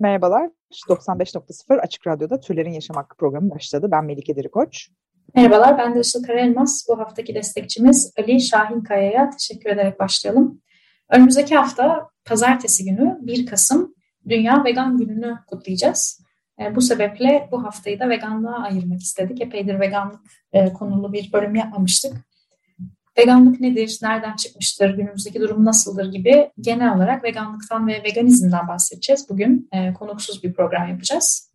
Merhabalar. 95.0 Açık Radyo'da Türlerin Yaşam Hakkı programı başladı. Ben Melike Dirikoç. Merhabalar, ben de Işıl Karaelmaz. Bu haftaki destekçimiz Ali Şahin Kaya'ya teşekkür ederek başlayalım. Önümüzdeki hafta pazartesi günü 1 Kasım Dünya Vegan Günü'nü kutlayacağız. E, bu sebeple bu haftayı da veganlığa ayırmak istedik. Epeydir veganlık e, konulu bir bölüm yapmamıştık. Veganlık nedir, nereden çıkmıştır, günümüzdeki durum nasıldır gibi genel olarak veganlıktan ve veganizmden bahsedeceğiz. Bugün e, konuksuz bir program yapacağız.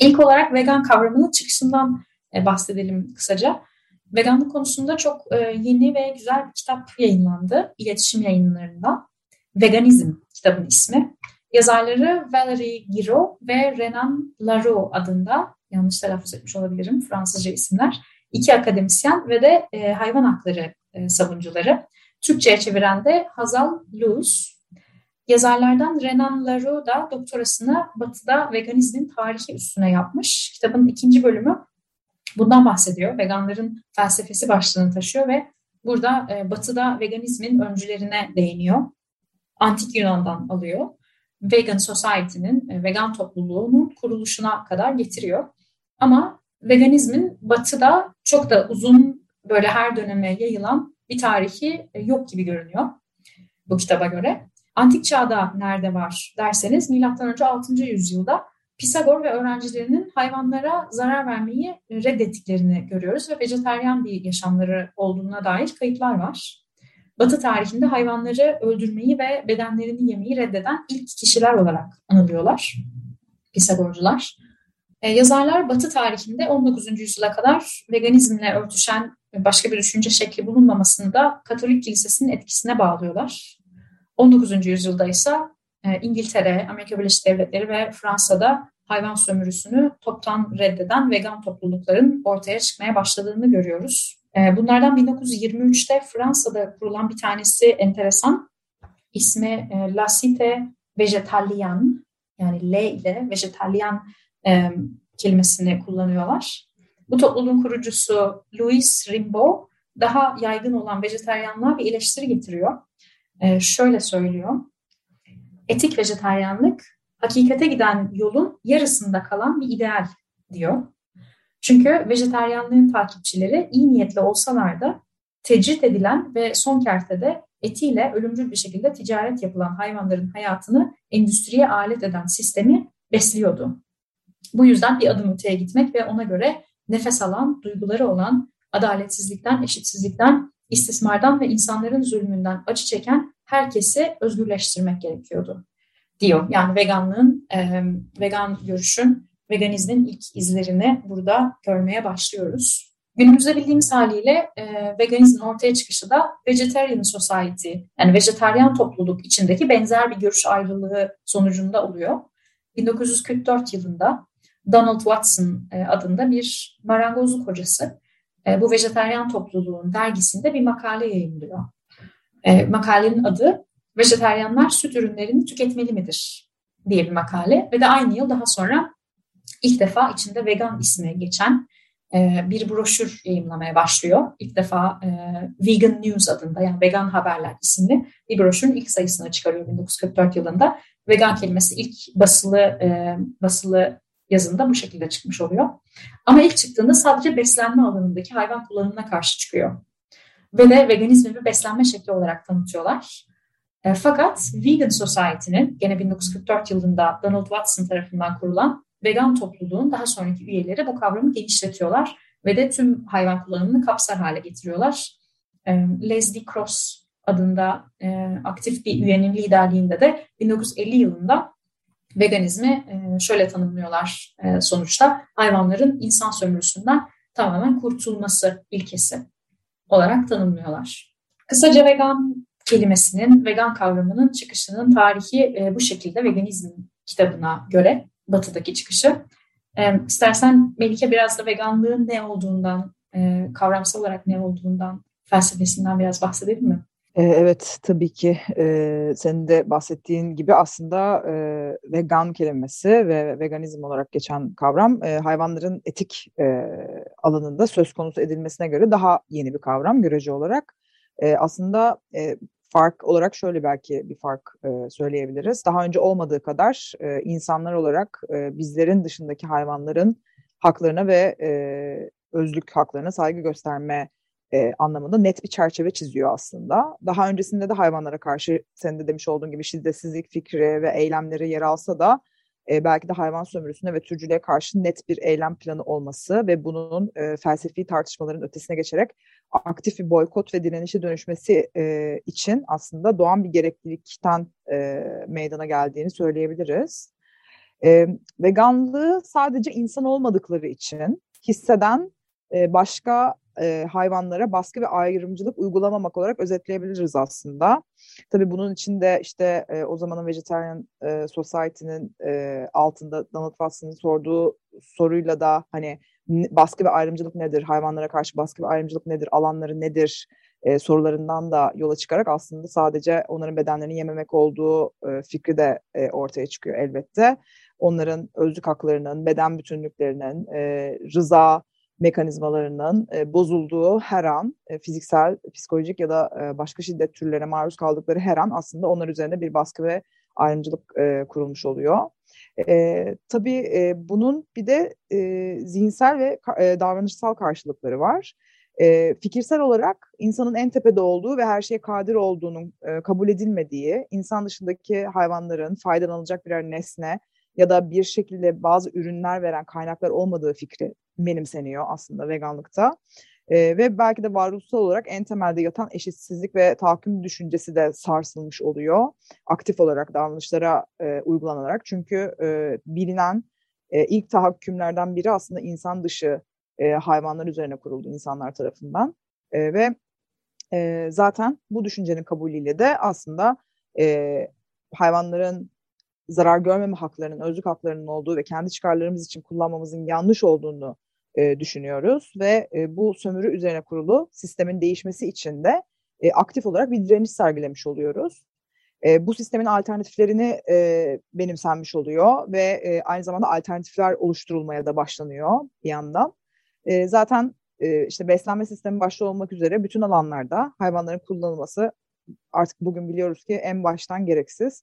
İlk olarak vegan kavramının çıkışından e, bahsedelim kısaca. Veganlık konusunda çok e, yeni ve güzel bir kitap yayınlandı iletişim yayınlarında. Veganizm kitabın ismi. Yazarları Valerie Giraud ve Renan Laro adında, yanlış telaffuz etmiş olabilirim Fransızca isimler, iki akademisyen ve de e, hayvan hakları e, savunucuları. Türkçe'ye çeviren de Hazal Luz. Yazarlardan Renan Laro da doktorasını Batı'da veganizmin tarihi üstüne yapmış. Kitabın ikinci bölümü bundan bahsediyor. Veganların felsefesi başlığını taşıyor ve burada e, Batı'da veganizmin öncülerine değiniyor. Antik Yunan'dan alıyor. Vegan Society'nin, e, vegan topluluğunun kuruluşuna kadar getiriyor. Ama veganizmin Batı'da çok da uzun böyle her döneme yayılan bir tarihi e, yok gibi görünüyor bu kitaba göre. Antik çağda nerede var derseniz M.Ö. 6. yüzyılda Pisagor ve öğrencilerinin hayvanlara zarar vermeyi reddettiklerini görüyoruz ve vejeteryan bir yaşamları olduğuna dair kayıtlar var. Batı tarihinde hayvanları öldürmeyi ve bedenlerini yemeyi reddeden ilk kişiler olarak anılıyorlar Pisagorcular. E, yazarlar Batı tarihinde 19. yüzyıla kadar veganizmle örtüşen başka bir düşünce şekli bulunmamasını da Katolik Kilisesi'nin etkisine bağlıyorlar. 19. yüzyılda ise e, İngiltere, Amerika Birleşik Devletleri ve Fransa'da hayvan sömürüsünü toptan reddeden vegan toplulukların ortaya çıkmaya başladığını görüyoruz. E, bunlardan 1923'te Fransa'da kurulan bir tanesi enteresan. İsmi e, La Cité Végétalienne yani L ile Végétalien kelimesini kullanıyorlar. Bu topluluğun kurucusu Louis Rimbaud daha yaygın olan vejeteryanlığa bir eleştiri getiriyor. Şöyle söylüyor. Etik vejetaryenlik hakikate giden yolun yarısında kalan bir ideal diyor. Çünkü vejetaryenliğin takipçileri iyi niyetli olsalar da tecrit edilen ve son kertede etiyle ölümcül bir şekilde ticaret yapılan hayvanların hayatını endüstriye alet eden sistemi besliyordu. Bu yüzden bir adım öteye gitmek ve ona göre nefes alan, duyguları olan, adaletsizlikten, eşitsizlikten, istismardan ve insanların zulmünden acı çeken herkesi özgürleştirmek gerekiyordu diyor. Yani veganlığın, e, vegan görüşün, veganizmin ilk izlerini burada görmeye başlıyoruz. Günümüzde bildiğimiz haliyle e, veganizmin ortaya çıkışı da Vegetarian Society yani vejetaryen topluluk içindeki benzer bir görüş ayrılığı sonucunda oluyor. 1944 yılında Donald Watson e, adında bir marangozluk hocası e, bu vejetaryen topluluğun dergisinde bir makale yayınlıyor. E, makalenin adı Vejeteryanlar süt ürünlerini tüketmeli midir diye bir makale ve de aynı yıl daha sonra ilk defa içinde vegan ismi geçen bir broşür yayınlamaya başlıyor. İlk defa Vegan News adında yani vegan haberler isimli bir broşürün ilk sayısını çıkarıyor 1944 yılında. Vegan kelimesi ilk basılı e, basılı yazında bu şekilde çıkmış oluyor. Ama ilk çıktığında sadece beslenme alanındaki hayvan kullanımına karşı çıkıyor. Ve de veganizmi bir beslenme şekli olarak tanıtıyorlar. E, fakat Vegan Society'nin gene 1944 yılında Donald Watson tarafından kurulan vegan topluluğun daha sonraki üyeleri bu kavramı genişletiyorlar ve de tüm hayvan kullanımını kapsar hale getiriyorlar. E, Leslie Cross adında e, aktif bir üyenin liderliğinde de 1950 yılında veganizmi e, şöyle tanımlıyorlar e, sonuçta hayvanların insan sömürüsünden tamamen kurtulması ilkesi olarak tanımlıyorlar. Kısaca vegan kelimesinin, vegan kavramının çıkışının tarihi e, bu şekilde veganizm kitabına göre batıdaki çıkışı. E, istersen Melike biraz da veganlığın ne olduğundan, e, kavramsal olarak ne olduğundan, felsefesinden biraz bahsedelim mi? Evet tabii ki senin de bahsettiğin gibi aslında vegan kelimesi ve veganizm olarak geçen kavram hayvanların etik alanında söz konusu edilmesine göre daha yeni bir kavram görece olarak. Aslında fark olarak şöyle belki bir fark söyleyebiliriz. Daha önce olmadığı kadar insanlar olarak bizlerin dışındaki hayvanların haklarına ve e, özlük haklarına saygı gösterme e, anlamında net bir çerçeve çiziyor aslında. Daha öncesinde de hayvanlara karşı senin de demiş olduğun gibi şiddetsizlik fikri ve eylemleri yer alsa da e, belki de hayvan sömürüsüne ve türcülüğe karşı net bir eylem planı olması ve bunun e, felsefi tartışmaların ötesine geçerek aktif bir boykot ve direnişe dönüşmesi e, için aslında doğan bir gereklilikten e, meydana geldiğini söyleyebiliriz. E, veganlığı sadece insan olmadıkları için hisseden e, başka e, hayvanlara baskı ve ayrımcılık uygulamamak olarak özetleyebiliriz aslında. Tabii bunun içinde işte e, o zamanın Vegetarian e, Society'nin e, altında Donald Watson'ın sorduğu soruyla da hani baskı ve ayrımcılık nedir, hayvanlara karşı baskı ve ayrımcılık nedir, alanları nedir e, sorularından da yola çıkarak aslında sadece onların bedenlerini yememek olduğu e, fikri de e, ortaya çıkıyor elbette. Onların özlük haklarının, beden bütünlüklerinin, e, rıza, mekanizmalarının e, bozulduğu her an e, fiziksel, psikolojik ya da e, başka şiddet türlerine maruz kaldıkları her an aslında onlar üzerinde bir baskı ve ayrımcılık e, kurulmuş oluyor. E, tabii e, bunun bir de e, zihinsel ve e, davranışsal karşılıkları var. E, fikirsel olarak insanın en tepede olduğu ve her şeye kadir olduğunun e, kabul edilmediği, insan dışındaki hayvanların faydalanacak birer nesne ya da bir şekilde bazı ürünler veren kaynaklar olmadığı fikri benimseniyor aslında veganlıkta. E, ve belki de varoluşsal olarak en temelde yatan eşitsizlik ve tahakküm düşüncesi de sarsılmış oluyor. Aktif olarak davranışlara e, uygulanarak. Çünkü e, bilinen e, ilk tahakkümlerden biri aslında insan dışı e, hayvanlar üzerine kuruldu insanlar tarafından. E, ve e, zaten bu düşüncenin kabulüyle de aslında e, hayvanların zarar görmeme haklarının, özlük haklarının olduğu ve kendi çıkarlarımız için kullanmamızın yanlış olduğunu e, düşünüyoruz ve e, bu sömürü üzerine kurulu sistemin değişmesi için de e, aktif olarak bir direniş sergilemiş oluyoruz. E, bu sistemin alternatiflerini e, benimsenmiş oluyor ve e, aynı zamanda alternatifler oluşturulmaya da başlanıyor bir yandan. E, zaten e, işte beslenme sistemi başta olmak üzere bütün alanlarda hayvanların kullanılması artık bugün biliyoruz ki en baştan gereksiz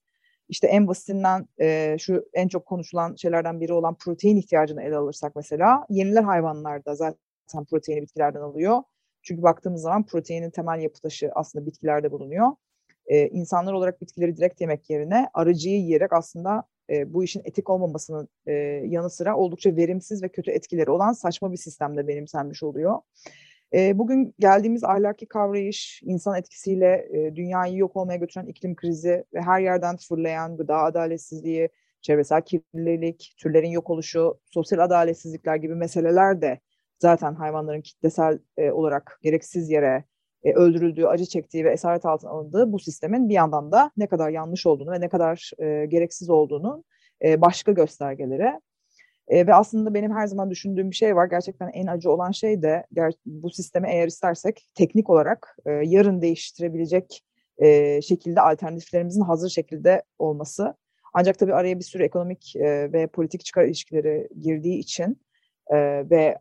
işte en basitinden e, şu en çok konuşulan şeylerden biri olan protein ihtiyacını ele alırsak mesela yeniler hayvanlarda zaten proteini bitkilerden alıyor. Çünkü baktığımız zaman proteinin temel yapı taşı aslında bitkilerde bulunuyor. E, insanlar olarak bitkileri direkt yemek yerine arıcıyı yiyerek aslında e, bu işin etik olmamasının e, yanı sıra oldukça verimsiz ve kötü etkileri olan saçma bir sistemde benimsenmiş oluyor. E, bugün geldiğimiz ahlaki kavrayış, insan etkisiyle e, dünyayı yok olmaya götüren iklim krizi ve her yerden fırlayan gıda adaletsizliği, çevresel kirlilik, türlerin yok oluşu, sosyal adaletsizlikler gibi meseleler de zaten hayvanların kitlesel e, olarak gereksiz yere e, öldürüldüğü, acı çektiği ve esaret altına alındığı bu sistemin bir yandan da ne kadar yanlış olduğunu ve ne kadar e, gereksiz olduğunu e, başka göstergeleri. E, ve aslında benim her zaman düşündüğüm bir şey var. Gerçekten en acı olan şey de bu sistemi eğer istersek teknik olarak e, yarın değiştirebilecek e, şekilde alternatiflerimizin hazır şekilde olması. Ancak tabii araya bir sürü ekonomik e, ve politik çıkar ilişkileri girdiği için e, ve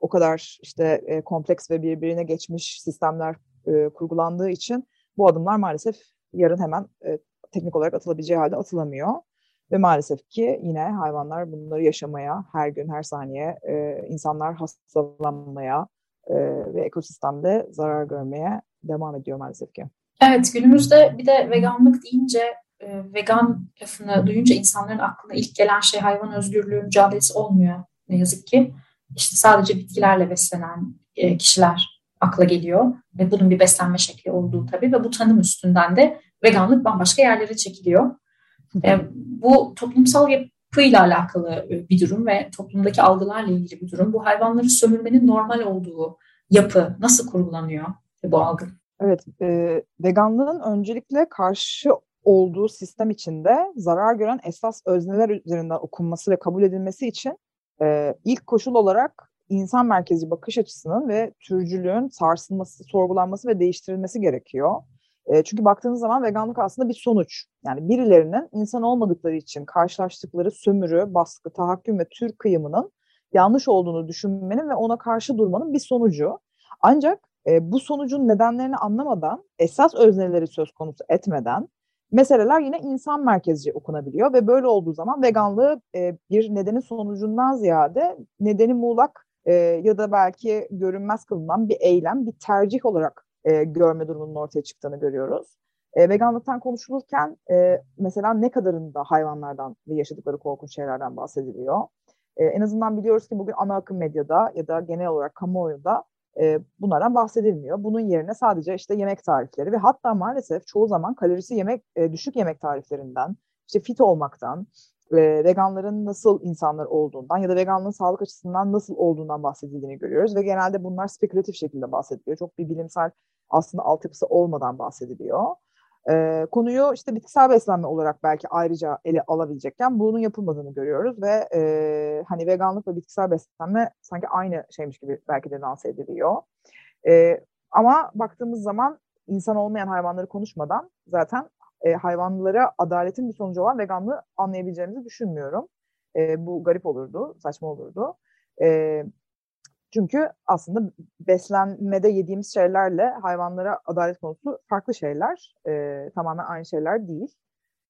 o kadar işte e, kompleks ve birbirine geçmiş sistemler e, kurgulandığı için bu adımlar maalesef yarın hemen e, teknik olarak atılabileceği halde atılamıyor. Ve maalesef ki yine hayvanlar bunları yaşamaya, her gün, her saniye e, insanlar hastalanmaya e, ve ekosistemde zarar görmeye devam ediyor maalesef ki. Evet, günümüzde bir de veganlık deyince, e, vegan lafını duyunca insanların aklına ilk gelen şey hayvan özgürlüğü mücadelesi olmuyor ne yazık ki. İşte sadece bitkilerle beslenen e, kişiler akla geliyor ve bunun bir beslenme şekli olduğu tabii ve bu tanım üstünden de veganlık bambaşka yerlere çekiliyor. E, bu toplumsal yapıyla alakalı bir durum ve toplumdaki algılarla ilgili bir durum. Bu hayvanları sömürmenin normal olduğu yapı nasıl kurgulanıyor bu algı? Evet, e, veganlığın öncelikle karşı olduğu sistem içinde zarar gören esas özneler üzerinden okunması ve kabul edilmesi için e, ilk koşul olarak insan merkezi bakış açısının ve türcülüğün sarsılması, sorgulanması ve değiştirilmesi gerekiyor. E, çünkü baktığınız zaman veganlık aslında bir sonuç. Yani birilerinin insan olmadıkları için karşılaştıkları sömürü, baskı, tahakküm ve tür kıyımının yanlış olduğunu düşünmenin ve ona karşı durmanın bir sonucu. Ancak e, bu sonucun nedenlerini anlamadan, esas özneleri söz konusu etmeden meseleler yine insan merkezci okunabiliyor ve böyle olduğu zaman veganlığı e, bir nedenin sonucundan ziyade nedeni muğlak e, ya da belki görünmez kılınan bir eylem, bir tercih olarak e, görme durumunun ortaya çıktığını görüyoruz. E, veganlıktan konuşulurken e, mesela ne kadarında hayvanlardan ve yaşadıkları korkunç şeylerden bahsediliyor. E, en azından biliyoruz ki bugün ana akım medyada ya da genel olarak kamuoyunda e, bunlardan bahsedilmiyor. Bunun yerine sadece işte yemek tarifleri ve hatta maalesef çoğu zaman kalorisi yemek e, düşük yemek tariflerinden, işte fit olmaktan, e, veganların nasıl insanlar olduğundan ya da veganlığın sağlık açısından nasıl olduğundan bahsedildiğini görüyoruz ve genelde bunlar spekülatif şekilde bahsediliyor. Çok bir bilimsel aslında altyapısı olmadan bahsediliyor. E, konuyu işte bitkisel beslenme olarak belki ayrıca ele alabilecekken bunun yapılmadığını görüyoruz ve e, hani veganlık ve bitkisel beslenme sanki aynı şeymiş gibi belki de lanse ediliyor. E, ama baktığımız zaman insan olmayan hayvanları konuşmadan zaten e, hayvanlara adaletin bir sonucu olan veganlığı anlayabileceğimizi düşünmüyorum. E, bu garip olurdu, saçma olurdu. E, çünkü aslında beslenmede yediğimiz şeylerle hayvanlara adalet konusu farklı şeyler. E, tamamen aynı şeyler değil.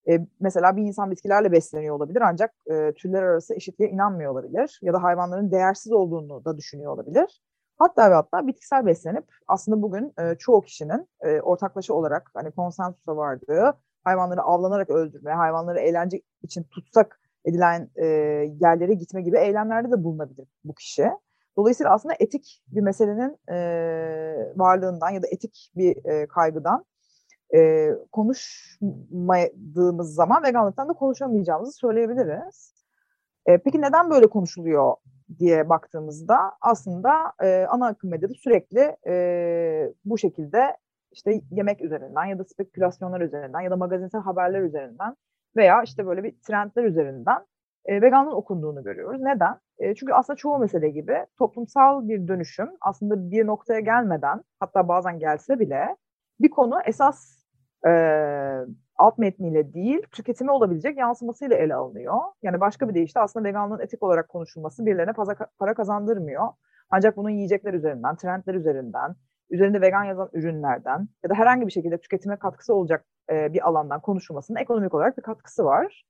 E, mesela bir insan bitkilerle besleniyor olabilir ancak e, türler arası eşitliğe inanmıyor olabilir. Ya da hayvanların değersiz olduğunu da düşünüyor olabilir. Hatta ve hatta bitkisel beslenip aslında bugün e, çoğu kişinin e, ortaklaşa olarak hani konsensusa vardığı hayvanları avlanarak öldürme, hayvanları eğlence için tutsak edilen e, yerlere gitme gibi eylemlerde de bulunabilir bu kişi. Dolayısıyla aslında etik bir meselenin e, varlığından ya da etik bir e, kaygıdan e, konuşmadığımız zaman veganlıktan da konuşamayacağımızı söyleyebiliriz. E, peki neden böyle konuşuluyor diye baktığımızda aslında e, ana akım medyada sürekli e, bu şekilde işte yemek üzerinden ya da spekülasyonlar üzerinden ya da magazinsel haberler üzerinden veya işte böyle bir trendler üzerinden e, veganlığın okunduğunu görüyoruz. Neden? E, çünkü aslında çoğu mesele gibi toplumsal bir dönüşüm aslında bir noktaya gelmeden hatta bazen gelse bile bir konu esas e, alt metniyle değil tüketimi olabilecek yansımasıyla ele alınıyor. Yani başka bir deyişle aslında veganlığın etik olarak konuşulması birilerine para kazandırmıyor. Ancak bunun yiyecekler üzerinden, trendler üzerinden, üzerinde vegan yazan ürünlerden ya da herhangi bir şekilde tüketime katkısı olacak e, bir alandan konuşulmasının ekonomik olarak bir katkısı var.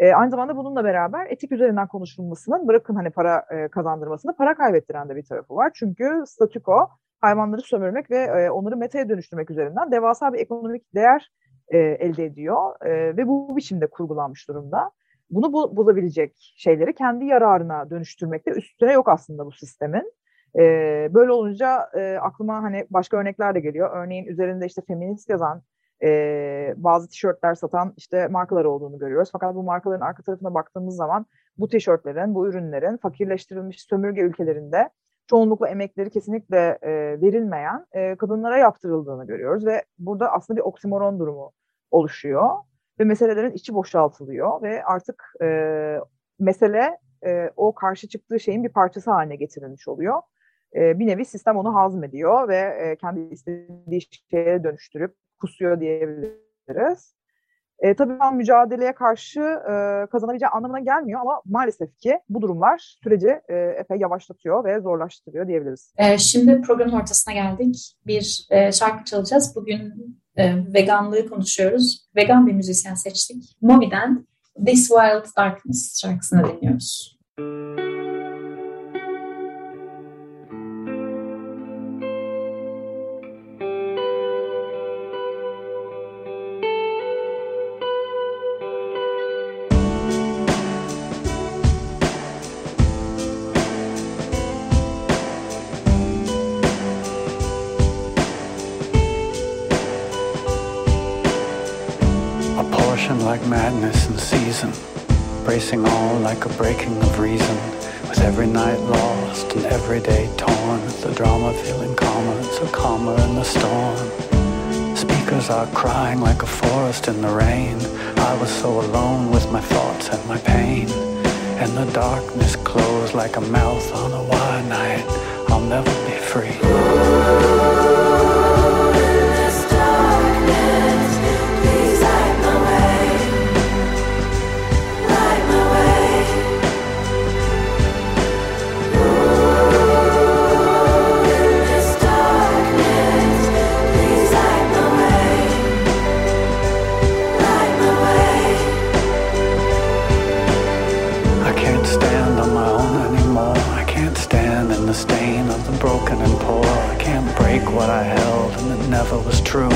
E, aynı zamanda bununla beraber etik üzerinden konuşulmasının bırakın hani para e, kazandırmasını para kaybettiren de bir tarafı var. Çünkü statüko hayvanları sömürmek ve e, onları metaya dönüştürmek üzerinden devasa bir ekonomik değer e, elde ediyor e, ve bu biçimde kurgulanmış durumda. Bunu bu, bulabilecek şeyleri kendi yararına dönüştürmekte üstüne yok aslında bu sistemin. E, böyle olunca e, aklıma hani başka örnekler de geliyor. Örneğin üzerinde işte feminist yazan e, bazı tişörtler satan işte markalar olduğunu görüyoruz. Fakat bu markaların arka tarafına baktığımız zaman bu tişörtlerin, bu ürünlerin fakirleştirilmiş sömürge ülkelerinde çoğunlukla emekleri kesinlikle e, verilmeyen e, kadınlara yaptırıldığını görüyoruz ve burada aslında bir oksimoron durumu oluşuyor ve meselelerin içi boşaltılıyor ve artık e, mesele e, o karşı çıktığı şeyin bir parçası haline getirilmiş oluyor. E, bir nevi sistem onu hazmediyor ve e, kendi istediği şeye dönüştürüp kusuyor diyebiliriz. E, tabii ben mücadeleye karşı e, kazanabileceği anlamına gelmiyor ama maalesef ki bu durumlar süreci e, epey yavaşlatıyor ve zorlaştırıyor diyebiliriz. E, şimdi programın ortasına geldik. Bir e, şarkı çalacağız. Bugün e, veganlığı konuşuyoruz. Vegan bir müzisyen seçtik. Moby'den This Wild Darkness şarkısını dinliyoruz. Müzik Madness in season, bracing all like a breaking of reason With every night lost and every day torn The drama feeling calmer, so calmer in the storm Speakers are crying like a forest in the rain. I was so alone with my thoughts and my pain. And the darkness closed like a mouth on a wild night. I'll never be free. What I held and it never was true.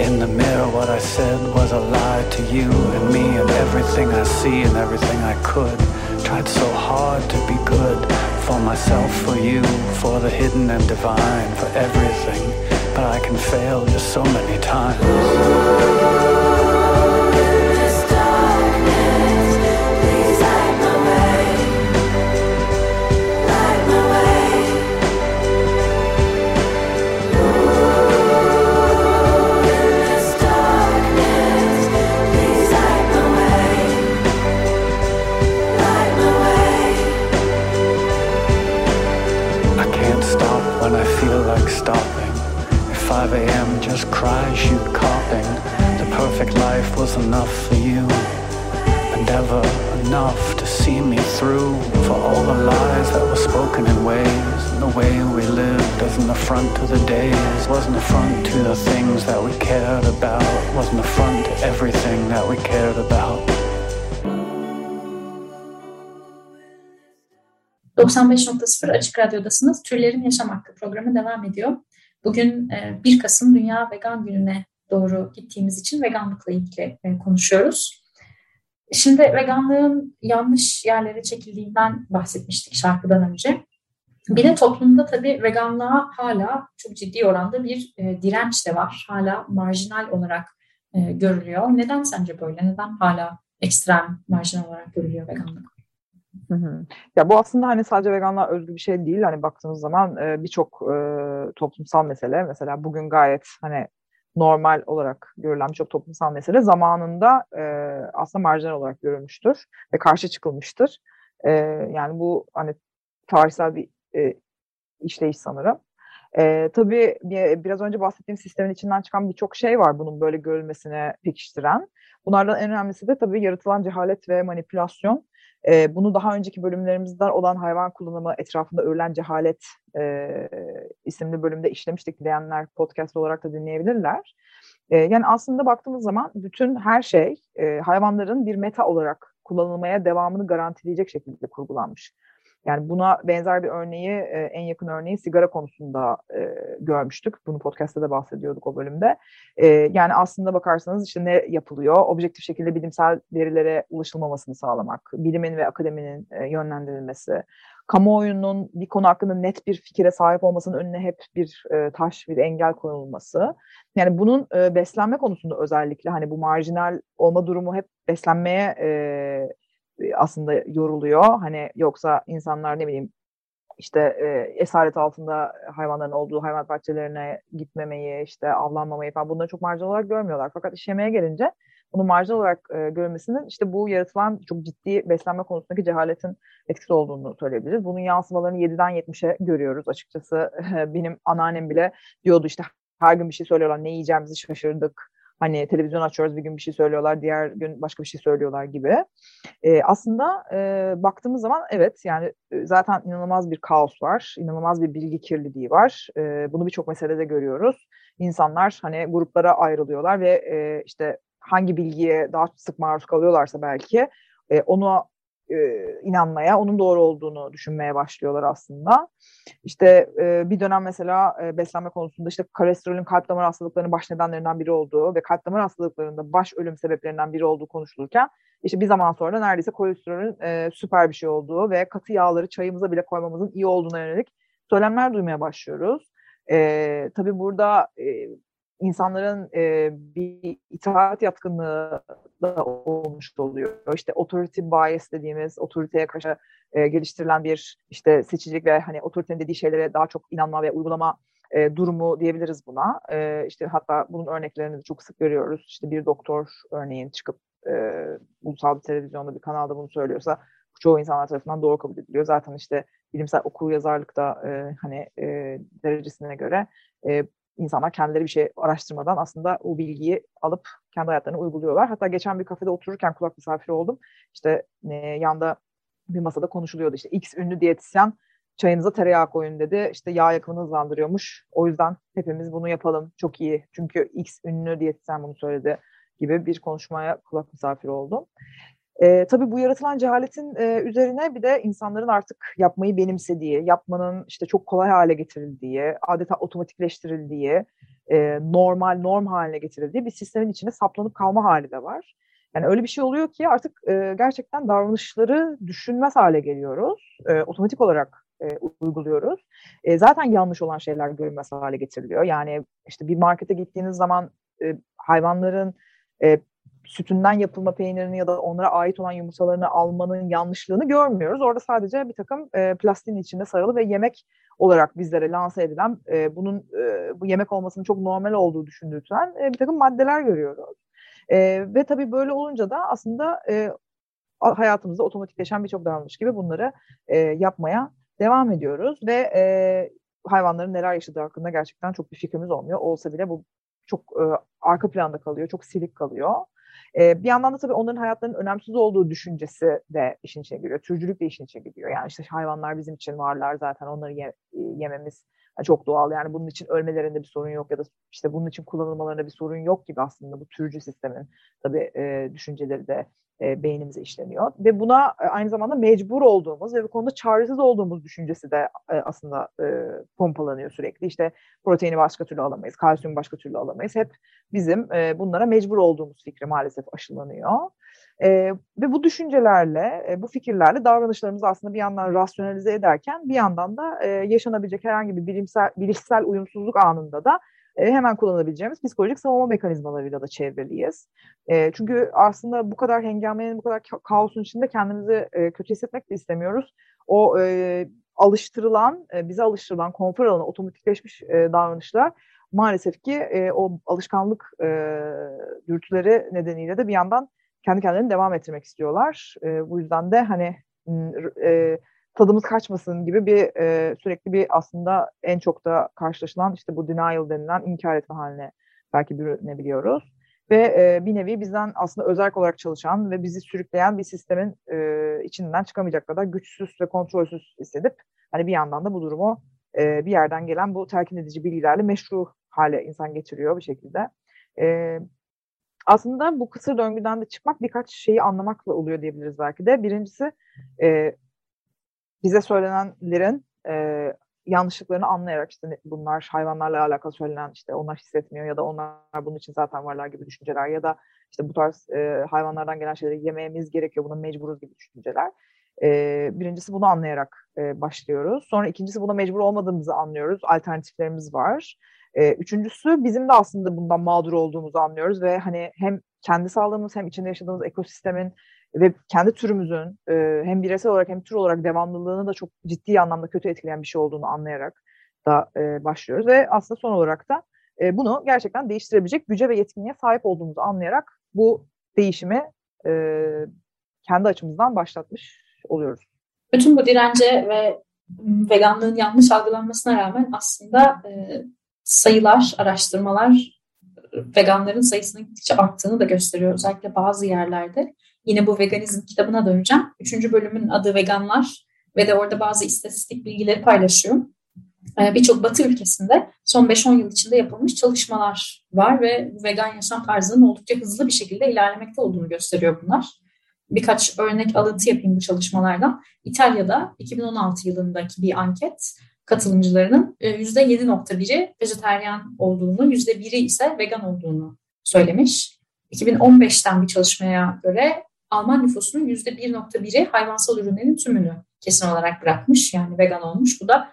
In the mirror, what I said was a lie to you and me and everything I see and everything I could. Tried so hard to be good for myself, for you, for the hidden and divine, for everything. But I can fail just so many times. 5 a.m. just cry, shoot coughing. The perfect life was enough for you. And ever enough to see me through. For all the lies that were spoken in ways. And the way we lived as an affront to the days. Wasn't affront to the things that we cared about. Wasn't affront to everything that we cared about. 95.0 Açık Radyo'dasınız. Türlerin Yaşam Hakkı programı devam ediyor. Bugün e, 1 Kasım Dünya Vegan Günü'ne doğru gittiğimiz için veganlıkla ilgili e, konuşuyoruz. Şimdi veganlığın yanlış yerlere çekildiğinden bahsetmiştik şarkıdan önce. Bir de toplumda tabii veganlığa hala çok ciddi oranda bir e, direnç de var. Hala marjinal olarak e, görülüyor. Neden sence böyle? Neden hala ekstrem marjinal olarak görülüyor veganlık? Ya bu aslında hani sadece veganlığa özgü bir şey değil. Hani baktığınız zaman e, birçok e, toplumsal mesele mesela bugün gayet hani normal olarak görülen birçok toplumsal mesele zamanında e, aslında marjinal olarak görülmüştür ve karşı çıkılmıştır. E, yani bu hani tarihsel bir e, işleyiş sanırım. E, tabii bir- biraz önce bahsettiğim sistemin içinden çıkan birçok şey var bunun böyle görülmesine pekiştiren. Bunlardan en önemlisi de tabii yaratılan cehalet ve manipülasyon. E, bunu daha önceki bölümlerimizde olan hayvan kullanımı etrafında örülen cehalet e, isimli bölümde işlemiştik. Dileyenler podcast olarak da dinleyebilirler. E, yani aslında baktığımız zaman bütün her şey e, hayvanların bir meta olarak kullanılmaya devamını garantileyecek şekilde kurgulanmış. Yani buna benzer bir örneği, e, en yakın örneği sigara konusunda e, görmüştük. Bunu podcast'ta da bahsediyorduk o bölümde. E, yani aslında bakarsanız işte ne yapılıyor? Objektif şekilde bilimsel verilere ulaşılmamasını sağlamak, bilimin ve akademinin e, yönlendirilmesi, kamuoyunun bir konu hakkında net bir fikire sahip olmasının önüne hep bir e, taş, bir engel konulması. Yani bunun e, beslenme konusunda özellikle hani bu marjinal olma durumu hep beslenmeye e, aslında yoruluyor. Hani yoksa insanlar ne bileyim işte e, esaret altında hayvanların olduğu hayvan bahçelerine gitmemeyi, işte avlanmamayı falan bunları çok marjinal olarak görmüyorlar. Fakat iş yemeğe gelince bunu marjinal olarak e, görmesinin işte bu yaratılan çok ciddi beslenme konusundaki cehaletin etkisi olduğunu söyleyebiliriz. Bunun yansımalarını 7'den 70'e görüyoruz açıkçası. Benim anneannem bile diyordu işte her gün bir şey söylüyorlar ne yiyeceğimizi şaşırdık. Hani televizyon açıyoruz bir gün bir şey söylüyorlar, diğer gün başka bir şey söylüyorlar gibi. E, aslında e, baktığımız zaman evet yani e, zaten inanılmaz bir kaos var, inanılmaz bir bilgi kirliliği var. E, bunu birçok meselede görüyoruz. İnsanlar hani gruplara ayrılıyorlar ve e, işte hangi bilgiye daha sık maruz kalıyorlarsa belki e, ona e, inanmaya, onun doğru olduğunu düşünmeye başlıyorlar aslında. İşte e, bir dönem mesela e, beslenme konusunda işte kolesterolün kalp damar hastalıklarının baş nedenlerinden biri olduğu ve kalp damar hastalıklarında baş ölüm sebeplerinden biri olduğu konuşulurken işte bir zaman sonra neredeyse kolesterolün e, süper bir şey olduğu ve katı yağları çayımıza bile koymamızın iyi olduğuna yönelik söylemler duymaya başlıyoruz. E, tabii burada e, insanların e, bir itaat yatkınlığı da olmuş oluyor. İşte authority bias dediğimiz otoriteye karşı e, geliştirilen bir işte seçicilik ve hani otoritenin dediği şeylere daha çok inanma ve uygulama e, durumu diyebiliriz buna. E, işte hatta bunun örneklerini de çok sık görüyoruz. İşte bir doktor örneğin çıkıp e, ulusal bir televizyonda bir kanalda bunu söylüyorsa çoğu insanlar tarafından doğru kabul ediliyor. Zaten işte bilimsel okur yazarlıkta e, hani e, derecesine göre e, insanlar kendileri bir şey araştırmadan aslında o bilgiyi alıp kendi hayatlarına uyguluyorlar. Hatta geçen bir kafede otururken kulak misafiri oldum. İşte e, yanda bir masada konuşuluyordu. İşte X ünlü diyetisyen çayınıza tereyağı koyun dedi. İşte yağ yakımını hızlandırıyormuş. O yüzden hepimiz bunu yapalım. Çok iyi. Çünkü X ünlü diyetisyen bunu söyledi gibi bir konuşmaya kulak misafiri oldum. E, tabii bu yaratılan cehaletin e, üzerine bir de insanların artık yapmayı benimsediği, yapmanın işte çok kolay hale getirildiği, adeta otomatikleştirildiği, e, normal, norm haline getirildiği bir sistemin içine saplanıp kalma hali de var. Yani öyle bir şey oluyor ki artık e, gerçekten davranışları düşünmez hale geliyoruz. E, otomatik olarak e, uyguluyoruz. E, zaten yanlış olan şeyler görünmez hale getiriliyor. Yani işte bir markete gittiğiniz zaman e, hayvanların e, sütünden yapılma peynirini ya da onlara ait olan yumurtalarını almanın yanlışlığını görmüyoruz. Orada sadece bir takım e, plastiğin içinde sarılı ve yemek olarak bizlere lanse edilen e, bunun e, bu yemek olmasının çok normal olduğu düşündürten e, bir takım maddeler görüyoruz. E, ve tabii böyle olunca da aslında e, hayatımızda otomatikleşen birçok davranış gibi bunları e, yapmaya devam ediyoruz ve e, hayvanların neler yaşadığı hakkında gerçekten çok bir fikrimiz olmuyor. Olsa bile bu çok e, arka planda kalıyor, çok silik kalıyor. E, bir yandan da tabii onların hayatlarının önemsiz olduğu düşüncesi de işin içine giriyor. Türcülük de işin içine giriyor. Yani işte hayvanlar bizim için varlar zaten onları ye, yememiz çok doğal. Yani bunun için ölmelerinde bir sorun yok ya da işte bunun için kullanılmalarında bir sorun yok gibi aslında bu türcü sistemin tabii e, düşünceleri de e, beynimize işleniyor. Ve buna e, aynı zamanda mecbur olduğumuz ve bu konuda çaresiz olduğumuz düşüncesi de e, aslında e, pompalanıyor sürekli. İşte proteini başka türlü alamayız, kalsiyum başka türlü alamayız. Hep bizim e, bunlara mecbur olduğumuz fikri maalesef aşılanıyor. E, ve bu düşüncelerle, e, bu fikirlerle davranışlarımızı aslında bir yandan rasyonalize ederken bir yandan da e, yaşanabilecek herhangi bir bilimsel, bilişsel uyumsuzluk anında da e, hemen kullanabileceğimiz psikolojik savunma mekanizmalarıyla da çevriliyiz. E, çünkü aslında bu kadar hengamenin, bu kadar kaosun içinde kendimizi e, kötü hissetmek de istemiyoruz. O alıştırılan, bize alıştırılan konfor alanı, otomatikleşmiş davranışlar maalesef ki o alışkanlık e, dürtüleri nedeniyle de bir yandan kendi kendilerini devam ettirmek istiyorlar. Bu yüzden de hani tadımız kaçmasın gibi bir e, sürekli bir aslında en çok da karşılaşılan işte bu denial denilen inkar etme haline belki bürünebiliyoruz. Ve e, bir nevi bizden aslında özel olarak çalışan ve bizi sürükleyen bir sistemin e, içinden çıkamayacak kadar güçsüz ve kontrolsüz hissedip hani bir yandan da bu durumu e, bir yerden gelen bu telkin edici bilgilerle meşru hale insan getiriyor bir şekilde. E, aslında bu kısır döngüden de çıkmak birkaç şeyi anlamakla oluyor diyebiliriz belki de. Birincisi e, bize söylenenlerin e, yanlışlıklarını anlayarak işte bunlar hayvanlarla alakalı söylenen işte onlar hissetmiyor ya da onlar bunun için zaten varlar gibi düşünceler ya da işte bu tarz e, hayvanlardan gelen şeyleri yememiz gerekiyor buna mecburuz gibi düşünceler. E, birincisi bunu anlayarak e, başlıyoruz. Sonra ikincisi buna mecbur olmadığımızı anlıyoruz. Alternatiflerimiz var. E, üçüncüsü bizim de aslında bundan mağdur olduğumuzu anlıyoruz ve hani hem kendi sağlığımız hem içinde yaşadığımız ekosistemin ve kendi türümüzün e, hem bireysel olarak hem tür olarak devamlılığını da çok ciddi anlamda kötü etkileyen bir şey olduğunu anlayarak da e, başlıyoruz ve aslında son olarak da e, bunu gerçekten değiştirebilecek güce ve yetkinliğe sahip olduğumuzu anlayarak bu değişimi e, kendi açımızdan başlatmış oluyoruz. Bütün bu dirence ve veganlığın yanlış algılanmasına rağmen aslında e, sayılar, araştırmalar veganların sayısının gittikçe arttığını da gösteriyor. Özellikle bazı yerlerde. Yine bu veganizm kitabına döneceğim. Üçüncü bölümün adı Veganlar ve de orada bazı istatistik bilgileri paylaşıyor. Ee, birçok batı ülkesinde son 5-10 yıl içinde yapılmış çalışmalar var ve vegan yaşam tarzının oldukça hızlı bir şekilde ilerlemekte olduğunu gösteriyor bunlar. Birkaç örnek alıntı yapayım bu çalışmalardan. İtalya'da 2016 yılındaki bir anket katılımcılarının %7.1'i e, vejeteryan olduğunu, %1'i ise vegan olduğunu söylemiş. 2015'ten bir çalışmaya göre Alman nüfusunun %1.1'i hayvansal ürünlerin tümünü kesin olarak bırakmış. Yani vegan olmuş. Bu da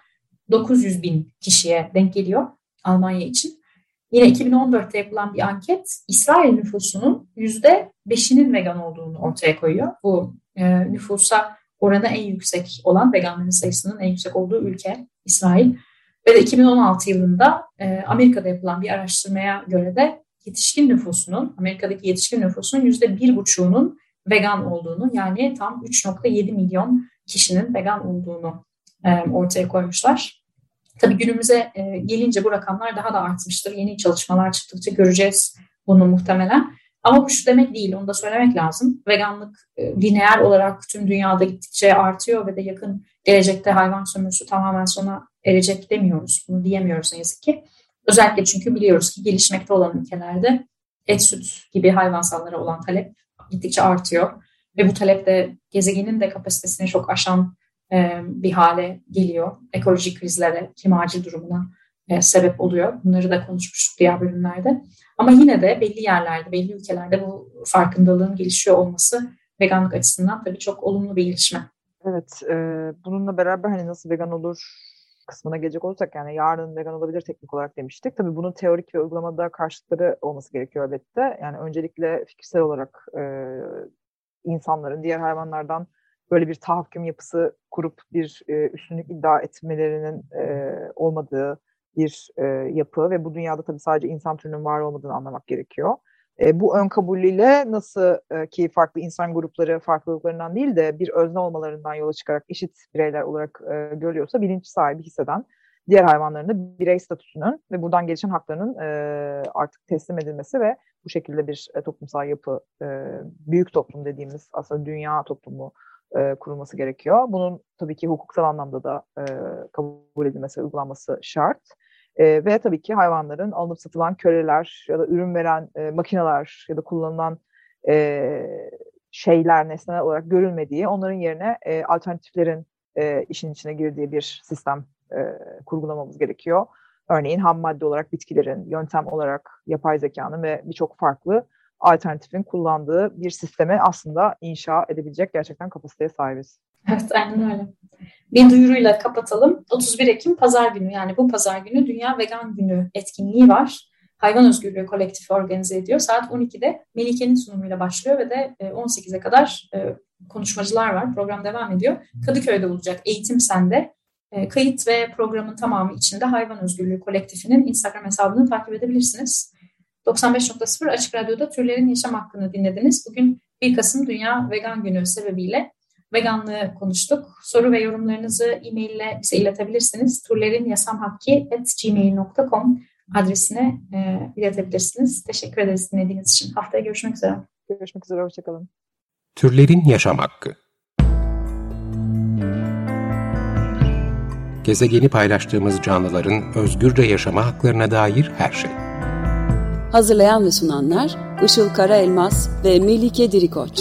900 bin kişiye denk geliyor Almanya için. Yine 2014'te yapılan bir anket İsrail nüfusunun %5'inin vegan olduğunu ortaya koyuyor. Bu e, nüfusa oranı en yüksek olan veganların sayısının en yüksek olduğu ülke İsrail. Ve de 2016 yılında e, Amerika'da yapılan bir araştırmaya göre de yetişkin nüfusunun, Amerika'daki yetişkin nüfusunun yüzde bir buçuğunun vegan olduğunu yani tam 3.7 milyon kişinin vegan olduğunu e, ortaya koymuşlar. Tabii günümüze e, gelince bu rakamlar daha da artmıştır. Yeni çalışmalar çıktıkça göreceğiz bunu muhtemelen. Ama bu şu demek değil, onu da söylemek lazım. Veganlık e, lineer olarak tüm dünyada gittikçe artıyor ve de yakın gelecekte hayvan sömürüsü tamamen sona erecek demiyoruz. Bunu diyemiyoruz ne yazık ki. Özellikle çünkü biliyoruz ki gelişmekte olan ülkelerde et süt gibi hayvansallara olan talep gittikçe artıyor. Ve bu talep de gezegenin de kapasitesini çok aşan e, bir hale geliyor. Ekolojik krizlere, acil durumuna e, sebep oluyor. Bunları da konuşmuştuk diğer bölümlerde. Ama yine de belli yerlerde, belli ülkelerde bu farkındalığın gelişiyor olması veganlık açısından tabii çok olumlu bir gelişme. Evet, e, bununla beraber hani nasıl vegan olur kısmına gelecek olursak yani yarın vegan olabilir teknik olarak demiştik. Tabii bunun teorik ve uygulamada karşılıkları olması gerekiyor elbette. Yani öncelikle fikirsel olarak e, insanların diğer hayvanlardan böyle bir tahakküm yapısı kurup bir e, üstünlük iddia etmelerinin e, olmadığı bir e, yapı ve bu dünyada tabii sadece insan türünün var olmadığını anlamak gerekiyor. E, bu ön kabulüyle nasıl e, ki farklı insan grupları farklılıklarından değil de bir özne olmalarından yola çıkarak eşit bireyler olarak e, görüyorsa bilinç sahibi hisseden diğer hayvanların da birey statüsünün ve buradan gelişen haklarının e, artık teslim edilmesi ve bu şekilde bir e, toplumsal yapı, e, büyük toplum dediğimiz aslında dünya toplumu e, kurulması gerekiyor. Bunun tabii ki hukuksal anlamda da e, kabul edilmesi, uygulanması şart. E, ve tabii ki hayvanların alınıp satılan köleler ya da ürün veren e, makineler ya da kullanılan e, şeyler, nesneler olarak görülmediği, onların yerine e, alternatiflerin e, işin içine girdiği bir sistem e, kurgulamamız gerekiyor. Örneğin ham madde olarak bitkilerin, yöntem olarak yapay zekanın ve birçok farklı alternatifin kullandığı bir sistemi aslında inşa edebilecek gerçekten kapasiteye sahibiz. Evet aynen öyle. Bir duyuruyla kapatalım. 31 Ekim pazar günü yani bu pazar günü Dünya Vegan Günü etkinliği var. Hayvan Özgürlüğü Kolektifi organize ediyor. Saat 12'de Melike'nin sunumuyla başlıyor ve de 18'e kadar e, konuşmacılar var. Program devam ediyor. Kadıköy'de olacak. Eğitim Sende. E, kayıt ve programın tamamı içinde Hayvan Özgürlüğü Kolektifi'nin Instagram hesabını takip edebilirsiniz. 95.0 Açık Radyo'da türlerin yaşam hakkını dinlediniz. Bugün 1 Kasım Dünya Vegan Günü sebebiyle veganlığı konuştuk. Soru ve yorumlarınızı e-mail ile bize iletebilirsiniz. turlerinyasamhakki.gmail.com adresine e, iletebilirsiniz. Teşekkür ederiz dinlediğiniz için. Haftaya görüşmek üzere. Görüşmek üzere, hoşçakalın. Türlerin Yaşam Hakkı Gezegeni paylaştığımız canlıların özgürce yaşama haklarına dair her şey. Hazırlayan ve sunanlar Işıl Karaelmaz ve Melike Dirikoç.